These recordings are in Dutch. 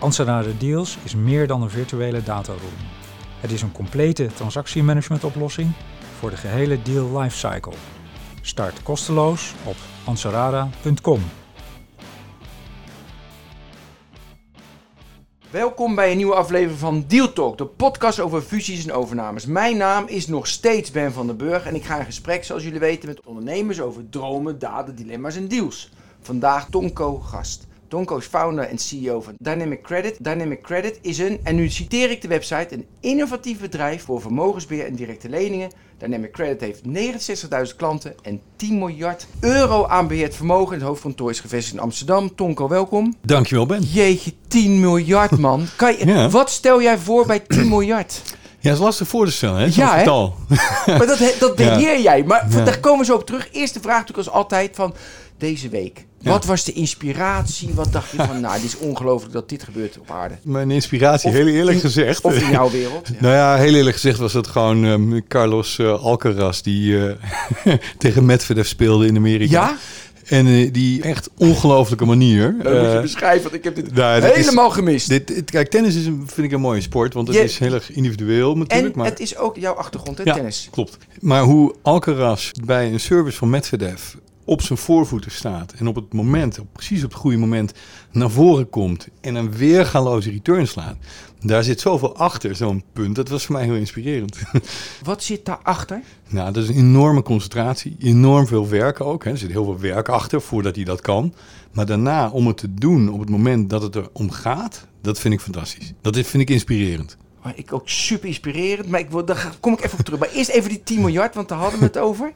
Ansarada Deals is meer dan een virtuele dataroom. Het is een complete transactiemanagement-oplossing voor de gehele deal lifecycle. Start kosteloos op ansarada.com. Welkom bij een nieuwe aflevering van Deal Talk, de podcast over fusies en overnames. Mijn naam is nog steeds Ben van den Burg en ik ga in gesprek, zoals jullie weten, met ondernemers over dromen, daden, dilemma's en deals. Vandaag Tonko gast. Tonko is founder en CEO van Dynamic Credit. Dynamic Credit is een, en nu citeer ik de website, een innovatief bedrijf voor vermogensbeheer en directe leningen. Dynamic Credit heeft 69.000 klanten en 10 miljard euro aan beheerd vermogen. Het hoofdkantoor is gevestigd in Amsterdam. Tonko, welkom. Dankjewel Ben. Jeetje, 10 miljard man. Kan je, Ja. Wat stel jij voor bij 10 miljard? Ja, dat is lastig voor te stellen, hè? Ja, hè? Maar dat, dat Ja. beheer jij. Maar Ja. daar komen we zo op terug. Eerste vraag natuurlijk als altijd van deze week. Ja. Wat was de inspiratie? Wat dacht je van, nou, dit is ongelooflijk dat dit gebeurt op aarde? Mijn inspiratie, Of heel eerlijk in- gezegd. Of in jouw wereld. Ja. Nou ja, heel eerlijk gezegd was het gewoon ehm, Carlos eh, Alcaraz die eh, tegen Medvedev speelde in Amerika. Ja? En eh, die echt ongelofelijke manier. Dat moet je eh, beschrijven, want ik heb dit nou, is- helemaal gemist. dit, dit- kijk, tennis is een, vind ik een mooie sport, want het Je- is heel erg individueel en natuurlijk. maar... het is ook jouw achtergrond, hè, Ja. tennis. Klopt. Maar hoe Alcaraz bij een service van Medvedev op zijn voorvoeten staat en op het moment, op, precies op het goede moment, naar voren komt en een weergaloze return slaat. Daar zit zoveel achter, zo'n punt. Dat was voor mij heel inspirerend. Wat zit daarachter? nou, dat is een enorme concentratie, enorm veel werk ook. Hè. Er zit heel veel werk achter voordat hij dat kan. Maar daarna, om het te doen op het moment dat het er om gaat, dat vind ik fantastisch. Dat vind ik inspirerend. Maar ik ook super inspirerend, maar ik wil, daar kom ik even op terug. Maar eerst even die 10 miljard, want daar hadden we het over.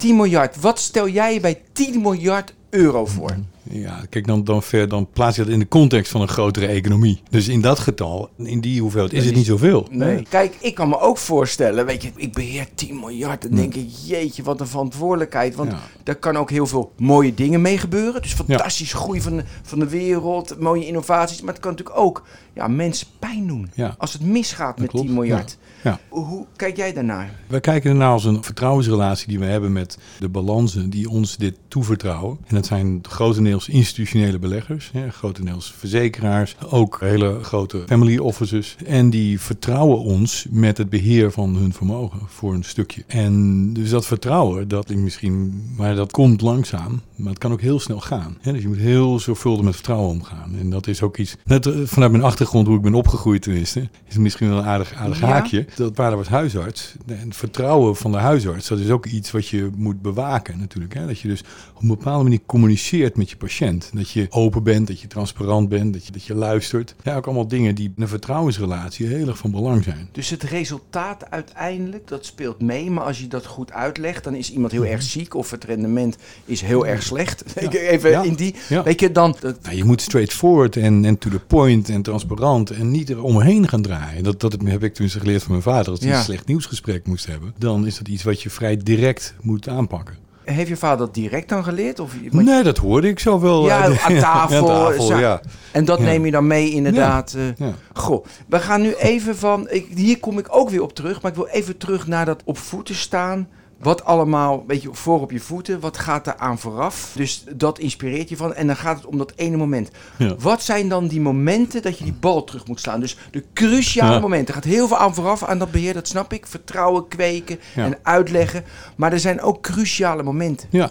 10 miljard, wat stel jij je bij 10 miljard euro voor? Ja, kijk, dan, dan, ver, dan plaats je dat in de context van een grotere economie. Dus in dat getal, in die hoeveelheid, is het niet zoveel. Nee. Kijk, ik kan me ook voorstellen, weet je, ik beheer 10 miljard. Dan denk ik, jeetje, wat een verantwoordelijkheid. Want Ja. daar kan ook heel veel mooie dingen mee gebeuren. Dus fantastische groei van de, van de wereld, mooie innovaties. Maar het kan natuurlijk ook ja, mensen pijn doen. Ja. Als het misgaat met klopt, 10 miljard. Ja. Hoe kijk jij daarnaar? Wij kijken ernaar als een vertrouwensrelatie die we hebben met de balansen die ons dit toevertrouwen. En dat zijn grotendeels institutionele beleggers, hè, grotendeels verzekeraars, ook hele grote family offices. En die vertrouwen ons met het beheer van hun vermogen voor een stukje. En dus dat vertrouwen, dat klinkt misschien, maar dat komt langzaam, maar het kan ook heel snel gaan. Hè, dus je moet heel zorgvuldig met vertrouwen omgaan. En dat is ook iets, net eh, vanuit mijn achtergrond, hoe ik ben opgegroeid tenminste, is het misschien wel een aardig, aardig Ja. haakje. Dat vader was huisarts. En het vertrouwen van de huisarts, dat is ook iets wat je moet bewaken natuurlijk. Hè? Dat je dus op een bepaalde manier communiceert met je patiënt. Dat je open bent, dat je transparant bent, dat je, dat je luistert. Ja, ook allemaal dingen die in een vertrouwensrelatie heel erg van belang zijn. Dus het resultaat uiteindelijk, dat speelt mee. Maar als je dat goed uitlegt, dan is iemand heel erg ziek of het rendement is heel erg slecht. Even Ja. in die, Ja. weet je, dan... dat- Nou, je moet straightforward en, en to the point en transparant en niet er omheen gaan draaien. Dat, dat heb ik toen geleerd van mijn vader. Als hij Ja. een slecht nieuwsgesprek moest hebben, dan is dat iets wat je vrij direct moet aanpakken. Heeft je vader dat direct dan geleerd? Of, want- Nee, dat hoorde ik zo wel. Ja, eh, aan tafel, aan tafel zo. ja. En dat Ja. neem je dan mee inderdaad. eh. Ja. Goh, we gaan nu even van... Ik, hier kom ik ook weer op terug. Maar ik wil even terug naar dat op voeten staan. Wat allemaal, weet je, voor op je voeten. Wat gaat er aan vooraf? Dus dat inspireert je van. En dan gaat het om dat ene moment. Ja. Wat zijn dan die momenten dat je die bal terug moet slaan? Dus de cruciale Ja. momenten. Er gaat heel veel aan vooraf aan dat beheer. Dat snap ik. Vertrouwen kweken Ja. en uitleggen. Maar er zijn ook cruciale momenten. Ja.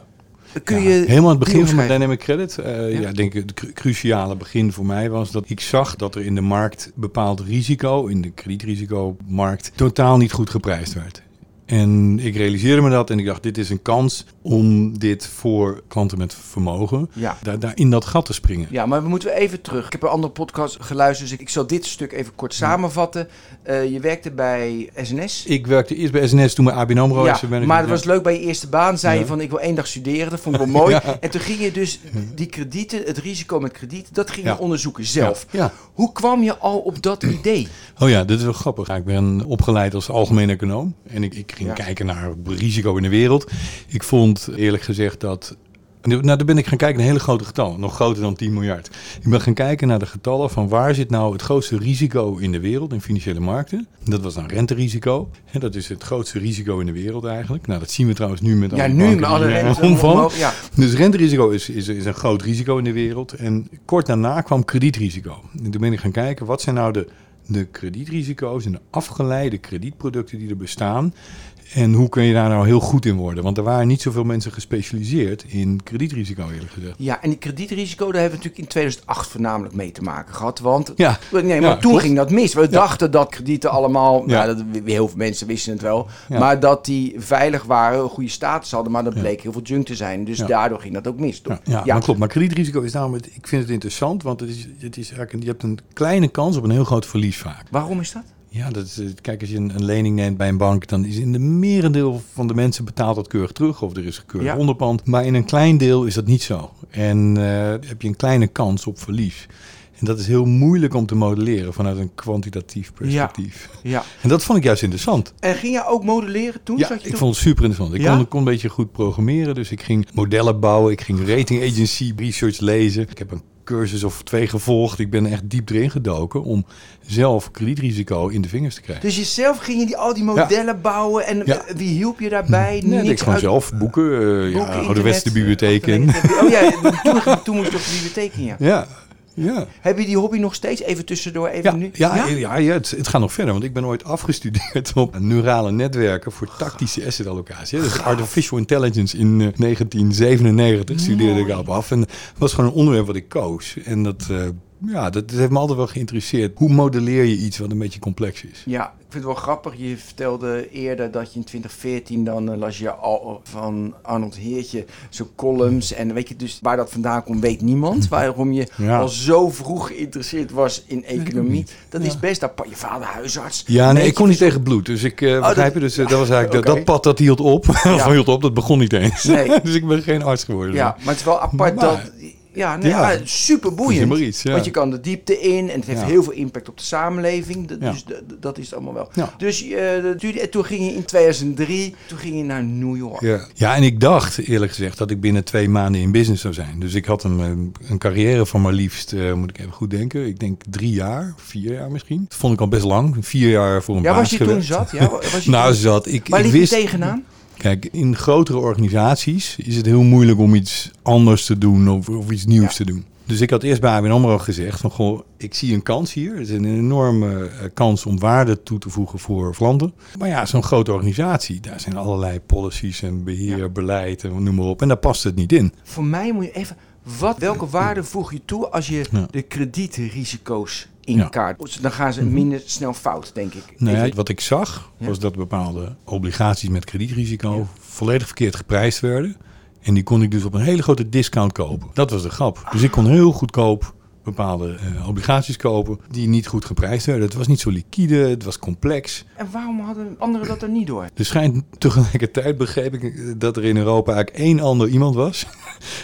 Kun Ja, je helemaal aan het begin van mijn? Dynamic Credit. eh, Ja. ja. ik denk het cru- cruciale begin voor mij was dat ik zag dat er in de markt bepaald risico, in de kredietrisicomarkt, totaal niet goed geprijsd werd. En ik realiseerde me dat en ik dacht, dit is een kans om dit voor klanten met vermogen, Ja. daar, daar in dat gat te springen. Ja, maar we moeten even terug. Ik heb een andere podcast geluisterd, dus ik, ik zal dit stuk even kort samenvatten. Eh, je werkte bij SNS. Ik werkte eerst bij SNS, toen bij ABN AMRO. ja, als manager. maar het was leuk bij je eerste baan. Zei je van, ik wil één dag studeren. Dat vond ik wel mooi. Ja. En toen ging je dus die kredieten, het risico met kredieten, dat ging je onderzoeken zelf. Ja. Hoe kwam je al op dat idee? Oh ja, dit is wel grappig. Ik ben opgeleid als algemeen econoom. En ik, ik ging Ja. kijken naar risico in de wereld. Ik vond eerlijk gezegd dat... Nou, dan ben ik gaan kijken naar hele grote getallen. Nog groter dan 10 miljard. Ik ben gaan kijken naar de getallen van waar zit nou het grootste risico in de wereld, in financiële markten. Dat was dan renterisico. En dat is het grootste risico in de wereld eigenlijk. Nou, dat zien we trouwens nu met Ja, alle nu met alle rente omhoog, ja. Dus renterisico is, is, is een groot risico in de wereld. En kort daarna kwam kredietrisico. En toen ben ik gaan kijken, wat zijn nou de, de kredietrisico's en de afgeleide kredietproducten die er bestaan. En hoe kun je daar nou heel goed in worden? Want er waren niet zoveel mensen gespecialiseerd in kredietrisico, eerlijk gezegd. Ja, en die kredietrisico, daar hebben we natuurlijk in 2008 voornamelijk mee te maken gehad. Want Ja, nee, maar ja, toen klopt. ging dat mis. We dachten dat kredieten allemaal, Ja. nou, dat, heel veel mensen wisten het wel, maar dat die veilig waren, een goede status hadden, maar dat bleek heel veel junk te zijn. Dus daardoor ging dat ook mis. toch? Ja, klopt. Maar kredietrisico is daarom, ik vind het interessant, want het is, het is eigenlijk, je hebt een kleine kans op een heel groot verlies vaak. Waarom is dat? Ja, dat is, eh, kijk, als je een, een lening neemt bij een bank, dan is in de merendeel van de mensen betaalt dat keurig terug. Of er is keurig Ja. onderpand. Maar in een klein deel is dat niet zo. En eh, heb je een kleine kans op verlies. En dat is heel moeilijk om te modelleren vanuit een kwantitatief perspectief. Ja. En dat vond ik juist interessant. En ging jij ook modelleren toen? Ja, Zat je ik toen? vond het super interessant. Ik Ja? kon, kon een beetje goed programmeren, dus ik ging modellen bouwen. Ik ging rating agency research lezen. Ik heb een cursus of twee gevolgd. Ik ben echt diep erin gedoken om zelf kredietrisico in de vingers te krijgen. Dus jezelf ging je die, al die modellen bouwen en Ja. eh, wie hielp je daarbij? Nee, Niks ik gewoon uit- zelf boeken, eh boeken, ja, ouderwetse internet, bibliotheek eh, in. achtereen. Oh ja, toen, toen moest je op de bibliotheek in, ja. Ja, ja. Heb je die hobby nog steeds? Even tussendoor, even Ja, nu? ja, ja? ja, het, het gaat nog verder, want ik ben ooit afgestudeerd op neurale netwerken voor tactische asset allocatie. Dus artificial intelligence in eh, 1997 studeerde ik daarop af. En dat was gewoon een onderwerp wat ik koos. En dat, eh, ja, dat, dat heeft me altijd wel geïnteresseerd. Hoe modelleer je iets wat een beetje complex is? Ja, ik vind het wel grappig. Je vertelde eerder dat je in 2014 dan eh, las je al van Arnold Heertje zijn columns. En weet je dus waar dat vandaan komt, weet niemand. Waarom je Ja. al zo vroeg geïnteresseerd was in economie. Dat Ja. is best apart. Je vader huisarts. Ja, nee, ik kon niet tegen bloed. Dus ik uh, begrijp dat- je. Dus eh, dat was eigenlijk dat pad dat hield op. of hield op, dat begon niet eens. Nee. dus ik ben geen arts geworden. Ja, maar het is wel apart Maar- dat... Ja, nee, Ja. ja. super boeiend. iets, ja. Want je kan de diepte in en het heeft Ja. heel veel impact op de samenleving. Ja. Dus dat is het allemaal wel. Ja. Dus eh, toen ging je in 2003, toen ging je naar New York. Ja. ja, en ik dacht eerlijk gezegd dat ik binnen twee maanden in business zou zijn. Dus ik had een, eh, een carrière van maar liefst, eh, moet ik even goed denken, ik denk drie jaar, vier jaar misschien. Dat vond ik al best lang. Vier jaar voor een Ja, baas was je toen zat? Ja, wa- was je nou, toen... zat. Ik, Waar ik liep je tegenaan? Kijk, in grotere organisaties is het heel moeilijk om iets anders te doen of, of iets nieuws Ja. te doen. Dus ik had eerst bij ABN AMRO gezegd van, goh, ik zie een kans hier. Het is een enorme eh, kans om waarde toe te voegen voor klanten. Maar ja, zo'n grote organisatie, daar zijn allerlei policies en beheer, Ja. beleid en noem maar op. En daar past het niet in. Voor mij moet je even... Wat, welke waarde voeg je toe als je Ja. de kredietrisico's in Ja. kaart... Dan gaan ze minder snel fout, denk ik. Even- wat ik zag, was dat bepaalde obligaties met kredietrisico volledig verkeerd geprijsd werden. En die kon ik dus op een hele grote discount kopen. Dat was de grap. Dus ik kon heel goedkoop bepaalde eh, obligaties kopen die niet goed geprijsd werden. Het was niet zo liquide, het was complex. En waarom hadden anderen dat er niet door? Er schijnt tegelijkertijd, begreep ik, dat er in Europa eigenlijk één ander iemand was.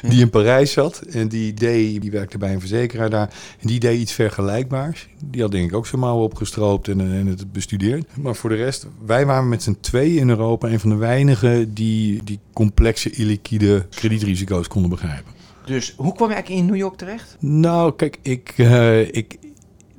Die in Parijs zat en die deed, die werkte bij een verzekeraar daar. En die deed iets vergelijkbaars. Die had denk ik ook zijn mouwen opgestroopt en, eh, en het bestudeerd. Maar voor de rest, wij waren met z'n twee in Europa een van de weinigen die die complexe, illiquide kredietrisico's konden begrijpen. Dus hoe kwam je eigenlijk in New York terecht? Nou, kijk, ik, eh, ik,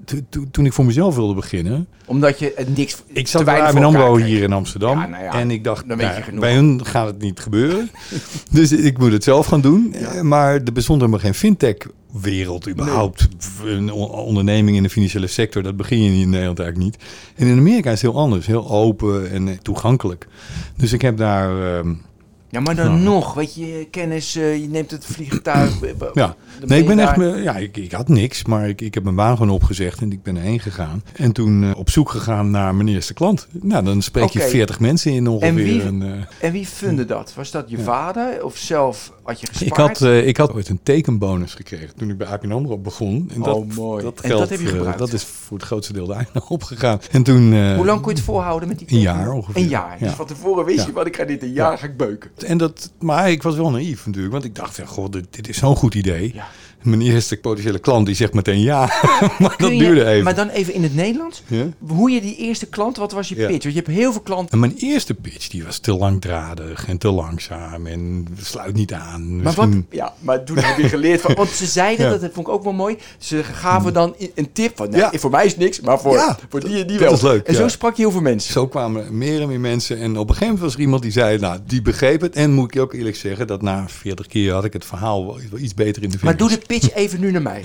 to- to- toen ik voor mezelf wilde beginnen, Omdat je het niks Ik zat bij ABN elkaar AMRO hier in Amsterdam. Ja, nou ja, en ik dacht, nou, bij hun gaat het niet gebeuren. dus ik moet het zelf gaan doen. Eh, Maar er bestond helemaal geen fintech-wereld überhaupt. Een on- onderneming in de financiële sector, dat begin je in Nederland eigenlijk niet. En in Amerika is het heel anders. Heel open en eh, toegankelijk. Dus ik heb daar... ehm, Ja, maar dan Nou. nog, weet je, kennis, eh, je neemt het vliegtuig. Ja, nee, ik ben echt, daar. me- ja, ik, ik had niks, maar ik, ik heb mijn baan gewoon opgezegd en ik ben erheen gegaan. En toen eh, op zoek gegaan naar mijn eerste klant. Nou, dan spreek je Oké. 40 mensen in ongeveer. wie- En, eh, En wie funde dat? Was dat je Ja. vader of zelf had je gespaard? ik, had, eh, ik had ooit een tekenbonus gekregen toen ik bij ABN AMRO begon. En dat, Oh, mooi. Dat En dat geld, heb je gebruikt? dat is voor het grootste deel daar opgegaan. En toen... Hoe lang kon je het volhouden met die Een tekening? jaar ongeveer. Een jaar. Dus Ja. van tevoren wist Ja. je, wat ik ga dit een jaar ga ik beuken. En dat, maar ik was wel naïef natuurlijk, want ik dacht, ja, god, dit, dit is zo'n goed idee. Ja. Mijn eerste potentiële klant die zegt meteen ja, maar dat je- duurde even. Maar dan even in het Nederlands. Ja? Hoe je die eerste klant, wat was je Ja. pitch? Want je hebt heel veel klanten. En mijn eerste pitch die was te langdradig en te langzaam en sluit niet aan. Maar wat, ja, maar toen heb je geleerd van, want ze zeiden, Ja. dat vond ik ook wel mooi, ze gaven dan een tip van, nou, Ja. voor mij is niks, maar voor, voor die en die dat wel. is leuk, en zo sprak je heel veel mensen. Zo kwamen meer en meer mensen. En op een gegeven moment was er iemand die zei, nou, die begreep het. En moet ik je ook eerlijk zeggen, dat na 40 keer had ik het verhaal wel, iets beter in de Maar doe de pitch even nu naar mij.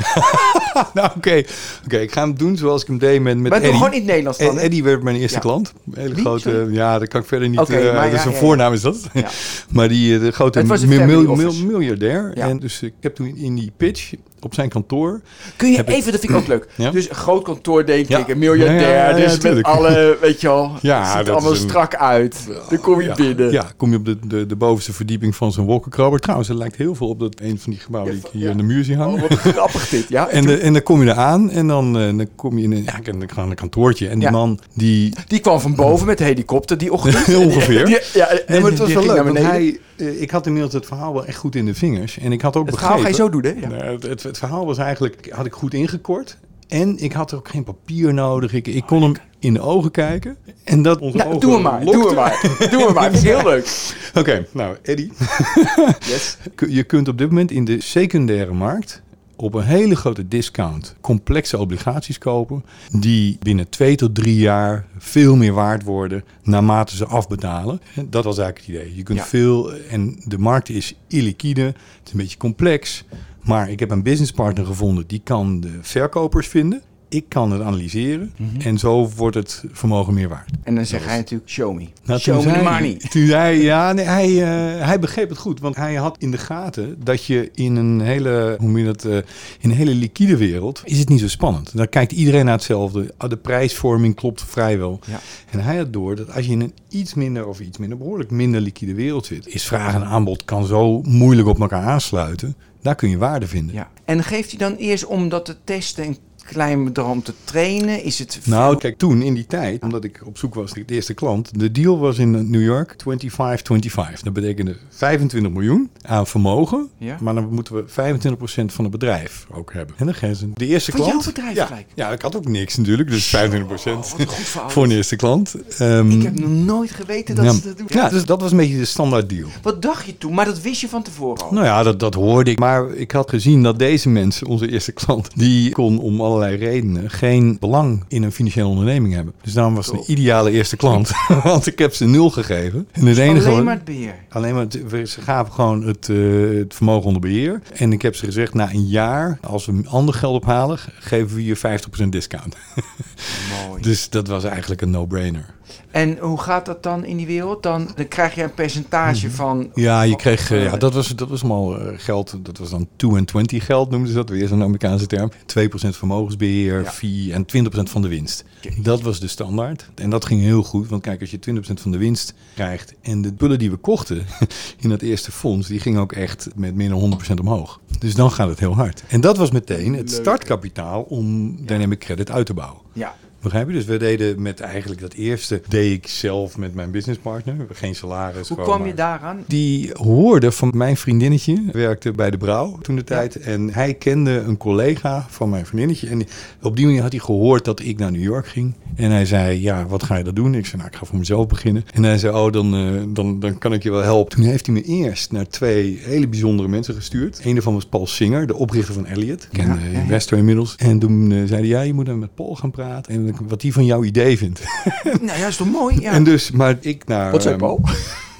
nou, oké. Oké, ik ga hem doen zoals ik hem deed met, met maar Eddie. gewoon in het Nederlands dan. Hè? Eddie werd mijn eerste Ja. klant. Een hele Wie? grote, Sorry? ja, dat kan ik verder niet. Oké, eh, maar dat ja, is een ja, voornaam is dat. Ja. maar die eh, de grote miljardair. Ja. En dus ik heb toen in die pitch op zijn kantoor. Kun je ik- even, dat vind ik ook leuk. Ja. Dus een groot kantoor, denk Ja. ik, een miljardair. Ja, ja, ja, ja, dus met alle, weet je wel, Ja, het ziet er allemaal een- strak uit. Dan kom je binnen. Ja, kom je op de, de, de bovenste verdieping van zo'n wolkenkrabber. Trouwens, het lijkt heel veel op dat een van die gebouwen die ik hier in de muur zie hangen. Oh, wat grappig dit, ja. En, de, en dan kom je eraan en dan, eh, dan kom je in een, ja, ik- gaan een kantoortje. En die man die Die kwam van boven met de helikopter die ochtend. Ongeveer. Die- ja, en maar het was wel leuk, hij, eh, ik had inmiddels het verhaal wel echt goed in de vingers. En ik had ook Het begrepen... ga je zo doen, hè? Het, het, verhaal was eigenlijk, had ik goed ingekort. En ik had er ook geen papier nodig. Ik, ik kon hem in de ogen kijken. En dat onze Nou, ogen doe hem maar, doe maar. Doe hem maar, dat is heel leuk. Oké, nou Eddie. Yes. Kun- Je kunt op dit moment in de secundaire markt op een hele grote discount complexe obligaties kopen. Die binnen twee tot drie jaar veel meer waard worden naarmate ze afbetalen. En Dat was eigenlijk het idee. Je kunt Ja. veel, en de markt is illiquide, het is een beetje complex. Maar ik heb een businesspartner gevonden die kan de verkopers vinden. Ik kan het analyseren en zo wordt het vermogen meer waard. En dan zeg hij natuurlijk, show me. Nou, show toen me the zei- money. Toen hij, ja, nee, hij, eh, hij begreep het goed. Want hij had in de gaten dat je in een hele, hoe noem je dat, eh, in een hele liquide wereld is het niet zo spannend. Daar kijkt iedereen naar hetzelfde. Ah, De prijsvorming klopt vrijwel. Ja. En hij had door dat als je in een iets minder of iets minder, behoorlijk minder liquide wereld zit, is vraag en aanbod kan zo moeilijk op elkaar aansluiten. Daar kun je waarde vinden. Ja. En geeft hij dan eerst om dat te testen een klein bedrag om te trainen? Is het veel? Nou, kijk, toen in die tijd, omdat ik op zoek was naar de eerste klant, de deal was in New York 25-25. Dat betekende 25 miljoen aan vermogen, Ja. maar dan moeten we 25% van het bedrijf ook hebben. En dan gaan ze de eerste Van klant. jouw bedrijf ja, gelijk? ja, ik had ook niks natuurlijk, dus 25% Oh, wat een goed verhaal. voor een eerste klant. Ehm, Ik heb nog nooit geweten dat ja, ze dat doen. ja, dus dat was een beetje de standaard deal. Wat dacht je toen? Maar dat wist je van tevoren al. Nou ja, dat, dat hoorde ik. Maar ik had gezien dat deze mensen, onze eerste klant, die kon om allerlei redenen geen belang in een financiële onderneming hebben. Dus daarom was het een ideale eerste klant. Want ik heb ze nul gegeven. En het enige Alleen maar het beheer. Alleen maar, het- ze gaven gewoon het, eh, het vermogen onder beheer. En ik heb ze gezegd, na een jaar, als we ander geld ophalen, geven we je 50% discount. Mooi. Dus dat was eigenlijk een no-brainer. En hoe gaat dat dan in die wereld? Dan, dan krijg je een percentage Mhm. van... Ja, je kreeg, eh, ja, dat was, dat was allemaal eh, geld, dat was dan 2 en 20 geld noemden ze dat, weer zo'n Amerikaanse term. 2% vermogensbeheer, Ja. fee en 20% van de winst. Dat was de standaard. En dat ging heel goed, want kijk, als je 20% van de winst krijgt en de pullen die we kochten in dat eerste fonds, die gingen ook echt met meer dan 100% omhoog. Dus dan gaat het heel hard. En dat was meteen het Leuk. startkapitaal om Dynamic Credit uit te bouwen. Ja, Begrijp je? Dus we deden met eigenlijk dat eerste, deed ik zelf met mijn businesspartner. Geen salaris. hoe kwam je daaraan? die hoorde van mijn vriendinnetje, werkte bij de Brouw toen de tijd. En hij kende een collega van mijn vriendinnetje. En op die manier had hij gehoord dat ik naar New York ging. En hij zei, ja, wat ga je dat doen? Ik zei, nou, ik ga voor mezelf beginnen. En hij zei, oh, dan, eh, dan, dan kan ik je wel helpen. Toen heeft hij me eerst naar twee hele bijzondere mensen gestuurd. Een daarvan was Paul Singer, de oprichter van Elliot. Kende Ja, investor inmiddels. En toen eh, zei hij, ja, je moet dan met Paul gaan praten. En wat hij van jouw idee vindt. Nou ja, is toch mooi? Ja. En dus, maar ik naar... Wat zei ehm, Paul?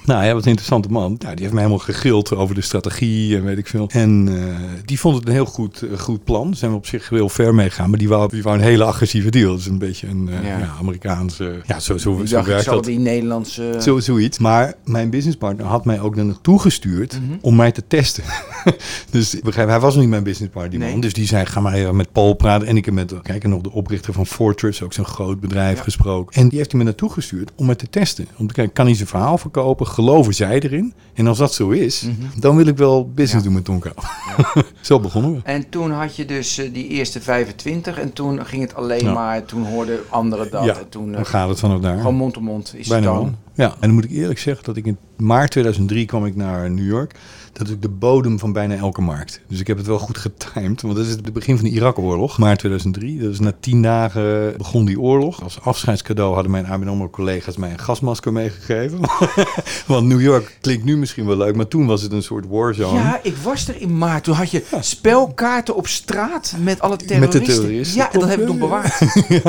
Nou ja, wat een interessante man. Nou, die heeft mij helemaal gegrild over de strategie en weet ik veel. En uh, die vond het een heel goed, uh, goed plan. Daar zijn we op zich heel ver mee gegaan. Maar die wou, die wou een hele agressieve deal. Dat is een beetje een uh, ja. ja. Amerikaanse... Ja, zo, zo, Die zo dacht, werkt dat. die Nederlandse... Zo, zoiets. Maar mijn businesspartner had mij ook naar naartoe gestuurd Mhm. om mij te testen. dus begrijp, hij was nog niet mijn businesspartner, die Nee. man. Dus die zei, ga maar even met Paul praten. En ik heb met, kijk, nog de oprichter van Fortress, ook zo'n groot bedrijf, Ja. gesproken. En die heeft hij me naartoe gestuurd om me te testen. Om te kijken, kan hij zijn verhaal verkopen? Geloven zij erin? En als dat zo is, dan wil ik wel business Mhm. Ja. doen met Tonka. zo begonnen we. En toen had je dus eh, die eerste 25 en toen ging het alleen Ja. maar, toen hoorden anderen dat. Ja, en toen eh, Dan gaat het vanaf daar. gewoon mond op mond is Bijna het dan. Ja, en dan moet ik eerlijk zeggen dat ik in maart 2003 kwam ik naar New York. Dat is de bodem van bijna elke markt. Dus ik heb het wel goed getimed, want dat is het begin van de Irak-oorlog, maart 2003. Dus na tien dagen begon die oorlog. Als afscheidscadeau hadden mijn ABN AMRO collega's mij een gasmasker meegegeven. want New York klinkt nu misschien wel leuk, maar toen was het een soort warzone. Ja, ik was er in maart. Toen had je spelkaarten op straat met alle terroristen. terroristen, Ja, dat heb ik nog ja, bewaard.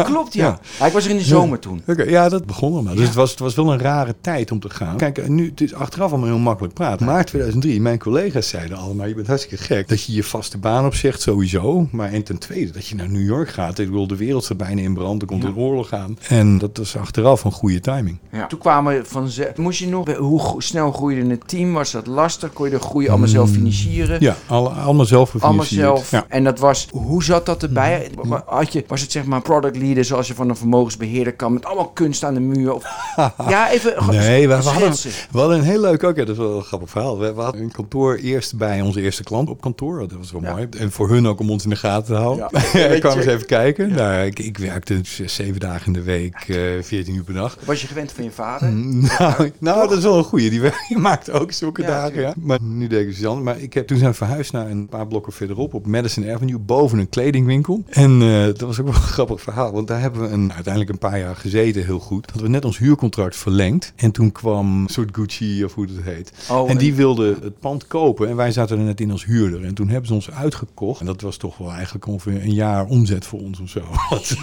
Klopt, ja. Ja. ja. Ik was er in de zomer toen. Oké, ja, dat begon allemaal. Dus Ja. het, was, het was wel een rare tijd om te gaan. Kijk, en nu, het is achteraf allemaal heel makkelijk praten. Maart 2003, mijn collega's zeiden allemaal, je bent hartstikke gek. Dat je je vaste baan opzegt, sowieso. Maar en ten tweede, dat je naar New York gaat. Ik bedoel, de wereld staat bijna in brand, er komt Ja. een oorlog aan. En dat was achteraf een goede timing. Ja. Toen kwamen van ze. Moest je nog, hoe snel groeide het team? Was dat lastig? Kon je de groei allemaal zelf financieren? Mm. Ja, alle, allemaal zelf Allemaal zelf. Ja. Mm. En dat was, hoe zat dat erbij? Had je, was het zeg maar product leader zoals je van een vermogensbeheerder kan, met allemaal kunst aan de muur? Of, ja, even gewoon Nee, we, we hadden, we hadden een heel leuk, ook, ja, dat is wel een grappig verhaal. We, we hadden een kantoor eerst bij onze eerste klant op kantoor. Dat was wel Ja. mooi. En voor hun ook om ons in de gaten te houden. Ja. ik kwam eens even kijken. Nou, ik, ik werkte zeven dagen in de week, eh 14 uur per dag. Was je gewend van je vader? Nou, nou dat is wel een goeie. Die maakt ook zulke dagen. Maar nu deed ik anders. Maar ik heb toen zijn verhuisd naar een paar blokken verderop op Madison Avenue, boven een kledingwinkel. En eh, dat was ook wel een grappig verhaal. Want daar hebben we een, uiteindelijk een paar jaar gezeten, heel goed. Dat we net ons huurcontract verlengd. En toen kwam een soort Gucci of hoe het heet. Oh, en die wilde het pand kopen. En wij zaten er net in als huurder. En toen hebben ze ons uitgekocht. En dat was toch wel eigenlijk ongeveer een jaar omzet voor ons of zo. Wat,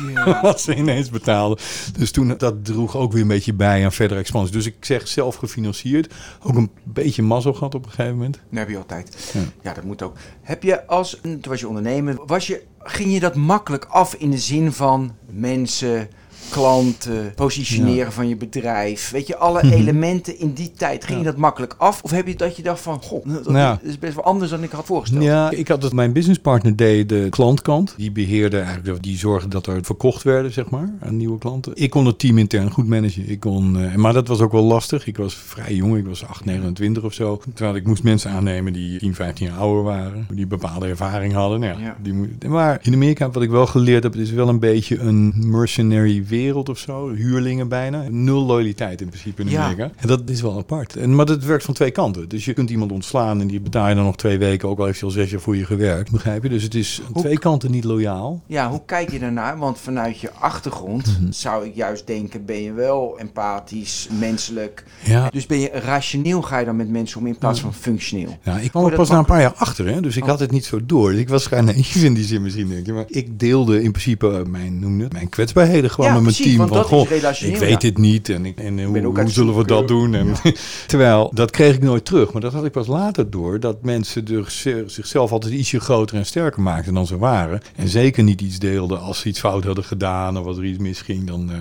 wat ze ineens betaalden. Dus toen, dat droeg ook weer een beetje bij aan verdere expansie. Dus ik zeg zelf gefinancierd. Ook een beetje mazzel gehad op een gegeven moment. Dat heb je altijd. Ja. Ja. dat moet ook. Heb je als, toen was je ondernemer, was je, ging je dat makkelijk af in de zin van mensen, klanten, positioneren van je bedrijf? Weet je, alle Mhm. elementen in die tijd, ging je dat makkelijk af? Of heb je dat je dacht van, goh, dat is best wel anders dan ik had voorgesteld? Ja, ik had het, mijn businesspartner deed de klantkant. Die beheerde eigenlijk, die zorgde dat er verkocht werden, zeg maar, aan nieuwe klanten. Ik kon het team intern goed managen. Ik kon, eh, maar dat was ook wel lastig. Ik was vrij jong, ik was 8, 29 of zo. Terwijl ik moest mensen aannemen die 10, 15 jaar ouder waren. Die bepaalde ervaring hadden. Nou, ja. Die maar in Amerika, wat ik wel geleerd heb, het is wel een beetje een mercenary wereld of zo. Huurlingen bijna. Nul loyaliteit in principe in Ja. Amerika. En dat is wel apart. En, maar dat werkt van twee kanten. Dus je kunt iemand ontslaan en die betaal je dan nog twee weken, ook al heeft hij al zes jaar voor je gewerkt. Begrijp je? Dus het is aan Hoe- twee kanten niet loyaal. Ja, hoe kijk je daarnaar? Want vanuit je achtergrond Mhm. zou ik juist denken, ben je wel empathisch, menselijk. Ja. Dus ben je rationeel ga je dan met mensen om in plaats van functioneel. Ja, ik kwam er pas na een paar jaar achter, hè? dus ik Oh. had het niet zo door. Ik was vrij naïef in die zin misschien, denk je. Maar ik deelde in principe eh, mijn, noem je het, mijn kwetsbaarheden gewoon Ja, met mijn team. want Van, goh, ik weet ja. dit niet en, ik, en hoe, hoe het zullen we dat doen? En, terwijl, dat kreeg ik nooit terug. Maar dat had ik pas later door, dat mensen dus, zichzelf altijd ietsje groter en sterker maakten dan ze waren. En zeker niet iets deelden als ze iets fout hadden gedaan of als er iets misging, dan... eh,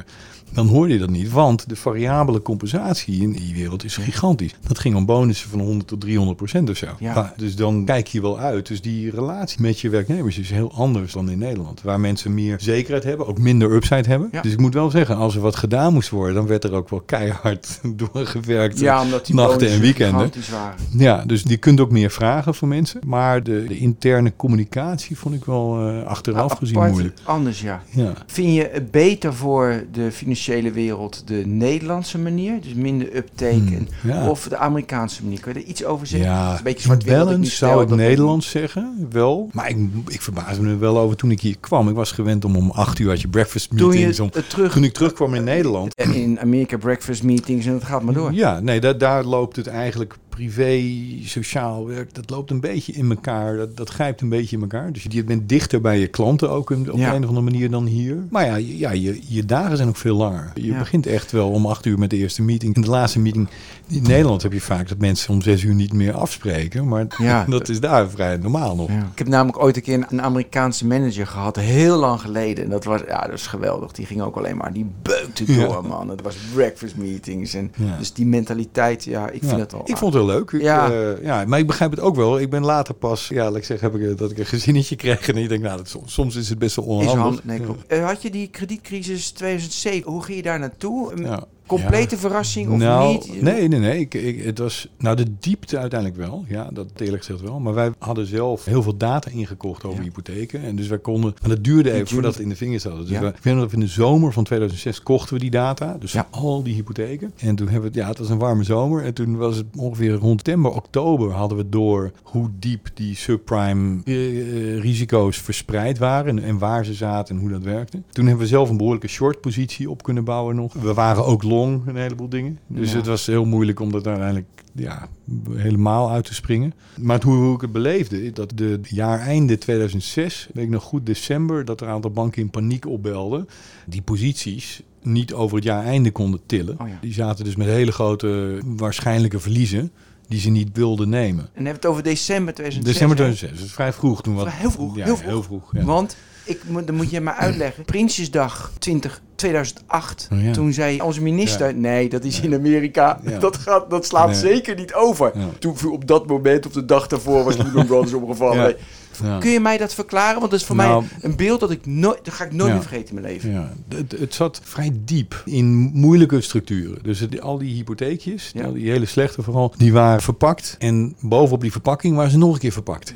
dan hoorde je dat niet, want de variabele compensatie in die wereld is gigantisch. Dat ging om bonussen van 100 tot 300 procent of zo. Ja. Dus dan kijk je wel uit. Dus die relatie met je werknemers is heel anders dan in Nederland. Waar mensen meer zekerheid hebben, ook minder upside hebben. Ja. Dus ik moet wel zeggen, als er wat gedaan moest worden, dan werd er ook wel keihard doorgewerkt. Ja, omdat die nachten en weekenden. waren. Ja, dus je kunt ook meer vragen van mensen. Maar de, de interne communicatie vond ik wel eh, achteraf gezien Apart, moeilijk. Anders, ja. Ja. Vind je het beter voor de financiële wereld de Nederlandse manier, dus minder uptake, Hmm, ja. of de Amerikaanse manier? Kun je er iets over zeggen? Ja, een beetje nu balance zou ik Nederlands zeggen, wel. Maar ik, ik verbaasde me er wel over toen ik hier kwam. Ik was gewend om om acht uur had je breakfast Toen meetings. je om, terug... toen ik terugkwam in Nederland. En in Amerika breakfast meetings en dat gaat maar door. Ja, nee, daar, daar loopt het eigenlijk privé, sociaal werk, dat loopt een beetje in elkaar. Dat, dat grijpt een beetje in elkaar. Dus je bent dichter bij je klanten ook op Ja. een of andere manier dan hier. Maar ja, je, ja je, je dagen zijn ook veel langer. Je Ja. begint echt wel om acht uur met de eerste meeting. In de laatste meeting in Nederland heb je vaak dat mensen om zes uur niet meer afspreken. Maar Ja. dat is daar vrij normaal nog. Ik heb namelijk ooit een keer een Amerikaanse manager gehad, heel lang geleden. En dat was, ja, dat was geweldig. Die ging ook alleen maar, die beukte door, man. Het was breakfast meetings. En. Dus die mentaliteit, ja, ik vind het al. Ik vond het heel leuk. Ik, Ja. ja. ja, maar ik begrijp het ook wel. Ik ben later pas, ja, laat ik zeggen, heb ik, eh, dat ik een gezinnetje kreeg. En ik denk, nou, dat, soms, soms is het best wel Is onhandig. handig. Nee, klopt. Eh, had je die kredietcrisis 2007? Hoe ging je daar naartoe? Ja. Complete verrassing of nou, niet? Nee, nee, nee. Ik, ik, het was, nou, de diepte uiteindelijk wel. Ja, dat eerlijk gezegd wel. Maar wij hadden zelf heel veel data ingekocht over Ja. hypotheken. En dus wij konden... Maar dat duurde even voordat het in de vingers hadden. Dus Ja. we, ik weet nog dat we in de zomer van 2006 kochten we die data. Dus al die hypotheken. En toen hebben we... Ja, het was een warme zomer. En toen was het ongeveer rond september, oktober... hadden we door hoe diep die subprime eh, eh, risico's verspreid waren. En, en waar ze zaten en hoe dat werkte. Toen hebben we zelf een behoorlijke short positie op kunnen bouwen nog. We waren ook long, een heleboel dingen. Dus Ja. het was heel moeilijk om dat uiteindelijk ja, helemaal uit te springen. Maar hoe, hoe ik het beleefde, dat de jaareinde 2006, weet ik nog goed, december, dat er een aantal banken in paniek opbelden. Die posities niet over het jaareinde konden tillen. Oh ja. Die zaten dus met hele grote waarschijnlijke verliezen die ze niet wilden nemen. En hebben we het over december 2006? December hè? 2006, dus vrij vroeg toen. Wat, heel vroeg, Ja, heel vroeg. Heel vroeg ja. Want, ik, moet- dan moet je maar uitleggen. Prinsjesdag 20, 2008. Oh ja. Toen zei onze minister... Ja. Nee, dat is in Amerika. Dat, gaat, dat slaat Nee. zeker niet over. Toen op dat moment, of de dag daarvoor... was Lehman Brothers omgevallen. Ja. Kun je mij dat verklaren? Want dat is voor Nou. mij een beeld dat ik nooit... Dat ga ik nooit Ja. meer vergeten in mijn leven. Ja, het, het zat vrij diep in moeilijke structuren. Dus het- al die hypotheekjes, al die hele slechte vooral, die waren verpakt. En bovenop die verpakking waren ze nog een keer verpakt.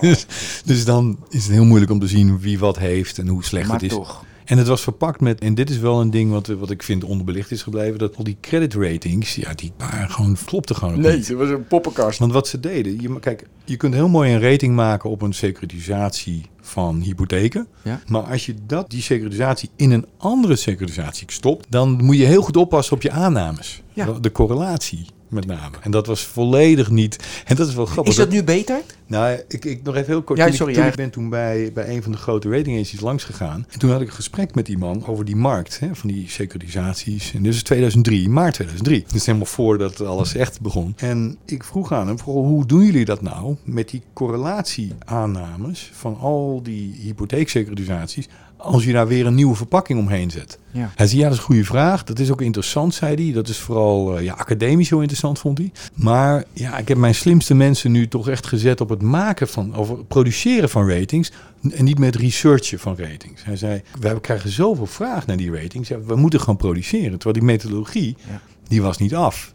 dus, dus dan is het heel moeilijk om te zien wie wat heeft en hoe slecht maar het is. toch. En het was verpakt met, en dit is wel een ding wat, wat ik vind onderbelicht is gebleven, dat al die credit ratings, ja, die waren gewoon, klopten gewoon Nee, niet. het was een poppenkast. Want wat ze deden, je, kijk, je kunt heel mooi een rating maken op een securitisatie van hypotheken. Ja. Maar als je dat, die securitisatie in een andere securitisatie stopt, dan moet je heel goed oppassen op je aannames. Ja. De correlatie met name. En dat was volledig niet. En dat is wel grappig. Is dat nu beter? Nou, ik, ik nog even heel kort. Ja, Toen ik- sorry, toen ja. ik ben toen bij, bij een van de grote rating agencies langs gegaan. En toen had ik een gesprek met die man over die markt, hè, van die securitisaties. En dit is 2003, maart 2003. Dus helemaal voordat alles echt begon. En ik vroeg aan hem, vooral, hoe doen jullie dat nou met die correlatieaannames van al die hypotheeksecuritisaties als je daar weer een nieuwe verpakking omheen zet? Ja. Hij zei, ja, dat is een goede vraag. Dat is ook interessant, zei hij. Dat is vooral eh, ja, academisch heel interessant, vond hij. Maar ja, ik heb mijn slimste mensen nu toch echt gezet op het maken van, of het produceren van ratings. En niet met researchen van ratings. Hij zei, we krijgen zoveel vraag naar die ratings. We moeten gewoon produceren. Terwijl die methodologie, Ja. die was niet af.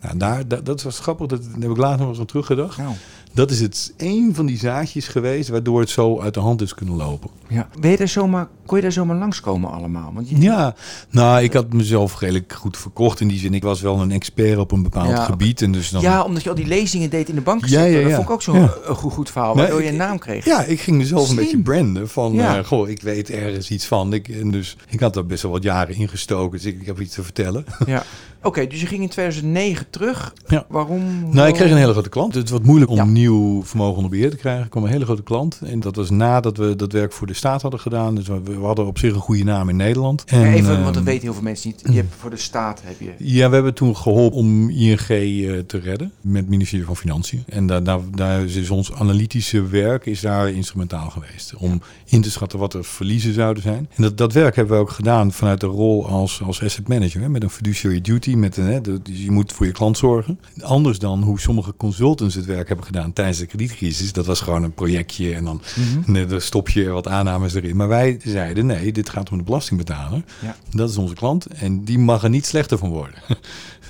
Nou, daar, dat, dat was grappig. Dat, daar heb ik later nog eens aan teruggedacht. Nou, Dat is het een van die zaadjes geweest waardoor het zo uit de hand is kunnen lopen. ja. Ben je daar zomaar, kon je daar zomaar langskomen allemaal? Want je, Ja, nou, ik had mezelf redelijk goed verkocht in die zin. Ik was wel een expert op een bepaald Ja, gebied. En dus dan, Ja, omdat je al die lezingen deed in de banksector. Ja, ja, Dat vond ik ook zo'n goed, goed verhaal, Nee, waardoor je een naam kreeg. ja, ik ging mezelf Slim. een beetje branden. Van, eh, goh, ik weet ergens iets van. Ik, en dus, ik had daar best wel wat jaren in gestoken. Dus ik, ik heb iets te vertellen. Ja. Oké, dus je ging in 2009 terug. Ja. Waarom? Nou, ik kreeg een hele grote klant. Het was moeilijk om. Nieuw vermogen onder beheer te krijgen. Er kwam een hele grote klant. En dat was nadat we dat werk voor de staat hadden gedaan. Dus we, we hadden op zich een goede naam in Nederland. En, Even, want dat ehm, weten heel veel mensen niet. Je hebt voor de staat heb je. Ja, we hebben toen geholpen om ING eh, te redden met het ministerie van Financiën. En daar, daar, daar is ons analytische werk is daar instrumentaal geweest. Om in te schatten wat er verliezen zouden zijn. En dat, dat werk hebben we ook gedaan vanuit de rol als, als asset manager. Hè, met een fiduciary duty. Met een, hè, de, dus je moet voor je klant zorgen. Anders dan hoe sommige consultants het werk hebben gedaan tijdens de kredietcrisis. Dat was gewoon een projectje en dan Mhm. Nee, dan stop je wat aannames erin. Maar wij zeiden, nee, dit gaat om de belastingbetaler. Ja. Dat is onze klant en die mag er niet slechter van worden.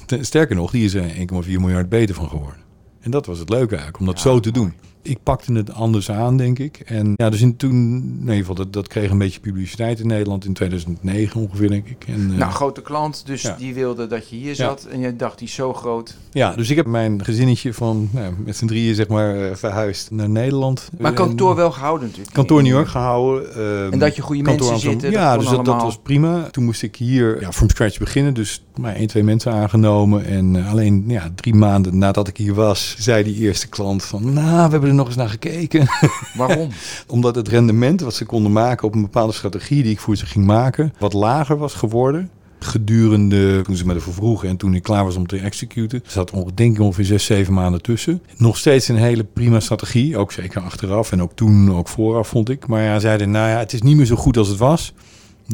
Sterker nog, die is er 1,4 miljard beter van geworden. En dat was het leuke eigenlijk, om dat zo te doen. Ik pakte het anders aan, denk ik. En ja, dus in toen, in ieder geval, dat, dat kreeg een beetje publiciteit in Nederland in 2009 ongeveer, denk ik. En, eh, Nou, grote klant, dus ja. die wilde dat je hier zat. En je dacht, die is zo groot. ja, dus ik heb mijn gezinnetje van nou, met z'n drieën, zeg maar, eh, verhuisd naar Nederland. Maar kantoor wel gehouden natuurlijk. Kantoor New York gehouden. ehm, En dat je goede mensen zitten. Ja, dat dus dat, was prima. Toen moest ik hier ja, from scratch beginnen. Dus maar één, twee mensen aangenomen. En eh, alleen ja, drie maanden nadat ik hier was, zei die eerste klant van... Nou, we hebben er nog eens naar gekeken. Waarom? Omdat het rendement wat ze konden maken op een bepaalde strategie die ik voor ze ging maken, wat lager was geworden. Gedurende toen ze me ervoor vroegen en toen ik klaar was om te executen, zat denk ik ongeveer zes, zeven maanden tussen. Nog steeds een hele prima strategie, ook zeker achteraf en ook toen, ook vooraf vond ik. Maar ja, zeiden, nou ja, het is niet meer zo goed als het was,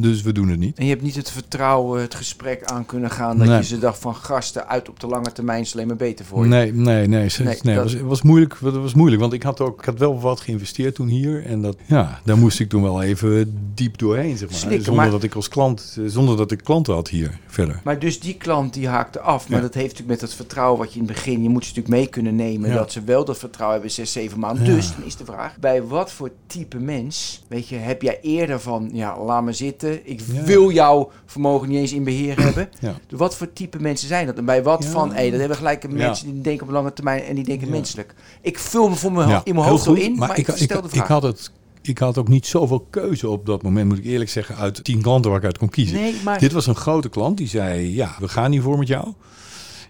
dus we doen het niet. En je hebt niet het vertrouwen, het gesprek aan kunnen gaan. Dat Nee. je ze dacht van gasten uit op de lange termijn is alleen maar beter voor je. Nee, nee, nee. ze- Nee, nee, dat- het was, het was moeilijk. Het was moeilijk, want ik had ook, ik had wel wat geïnvesteerd toen hier. En dat, ja, daar moest ik toen wel even diep doorheen, zeg maar. Slikken, zonder maar- dat ik als klant, zonder dat ik klanten had hier verder. Maar dus die klant die haakte af. Maar Ja. dat heeft natuurlijk met het vertrouwen wat je in het begin... Je moet ze natuurlijk mee kunnen nemen. Ja. Dat ze wel dat vertrouwen hebben zes, zeven maanden. Ja. Dus dan is de vraag. Bij wat voor type mens... Weet je, heb jij eerder van... Ja, laat me zitten. Ik Ja. wil jouw vermogen niet eens in beheer hebben. Ja. Dus wat voor type mensen zijn dat? En bij wat van... Hé, dat hebben gelijk mensen die denken op lange termijn... En die denken menselijk. Ik vul me voor mijn, Ja, in mijn hoofd zo in. Maar, ik, ik, stel de vraag. ik had het. Ik had ook niet zoveel keuze op dat moment, moet ik eerlijk zeggen, uit tien klanten waar ik uit kon kiezen. nee, maar... Dit was een grote klant die zei: Ja, we gaan hiervoor met jou.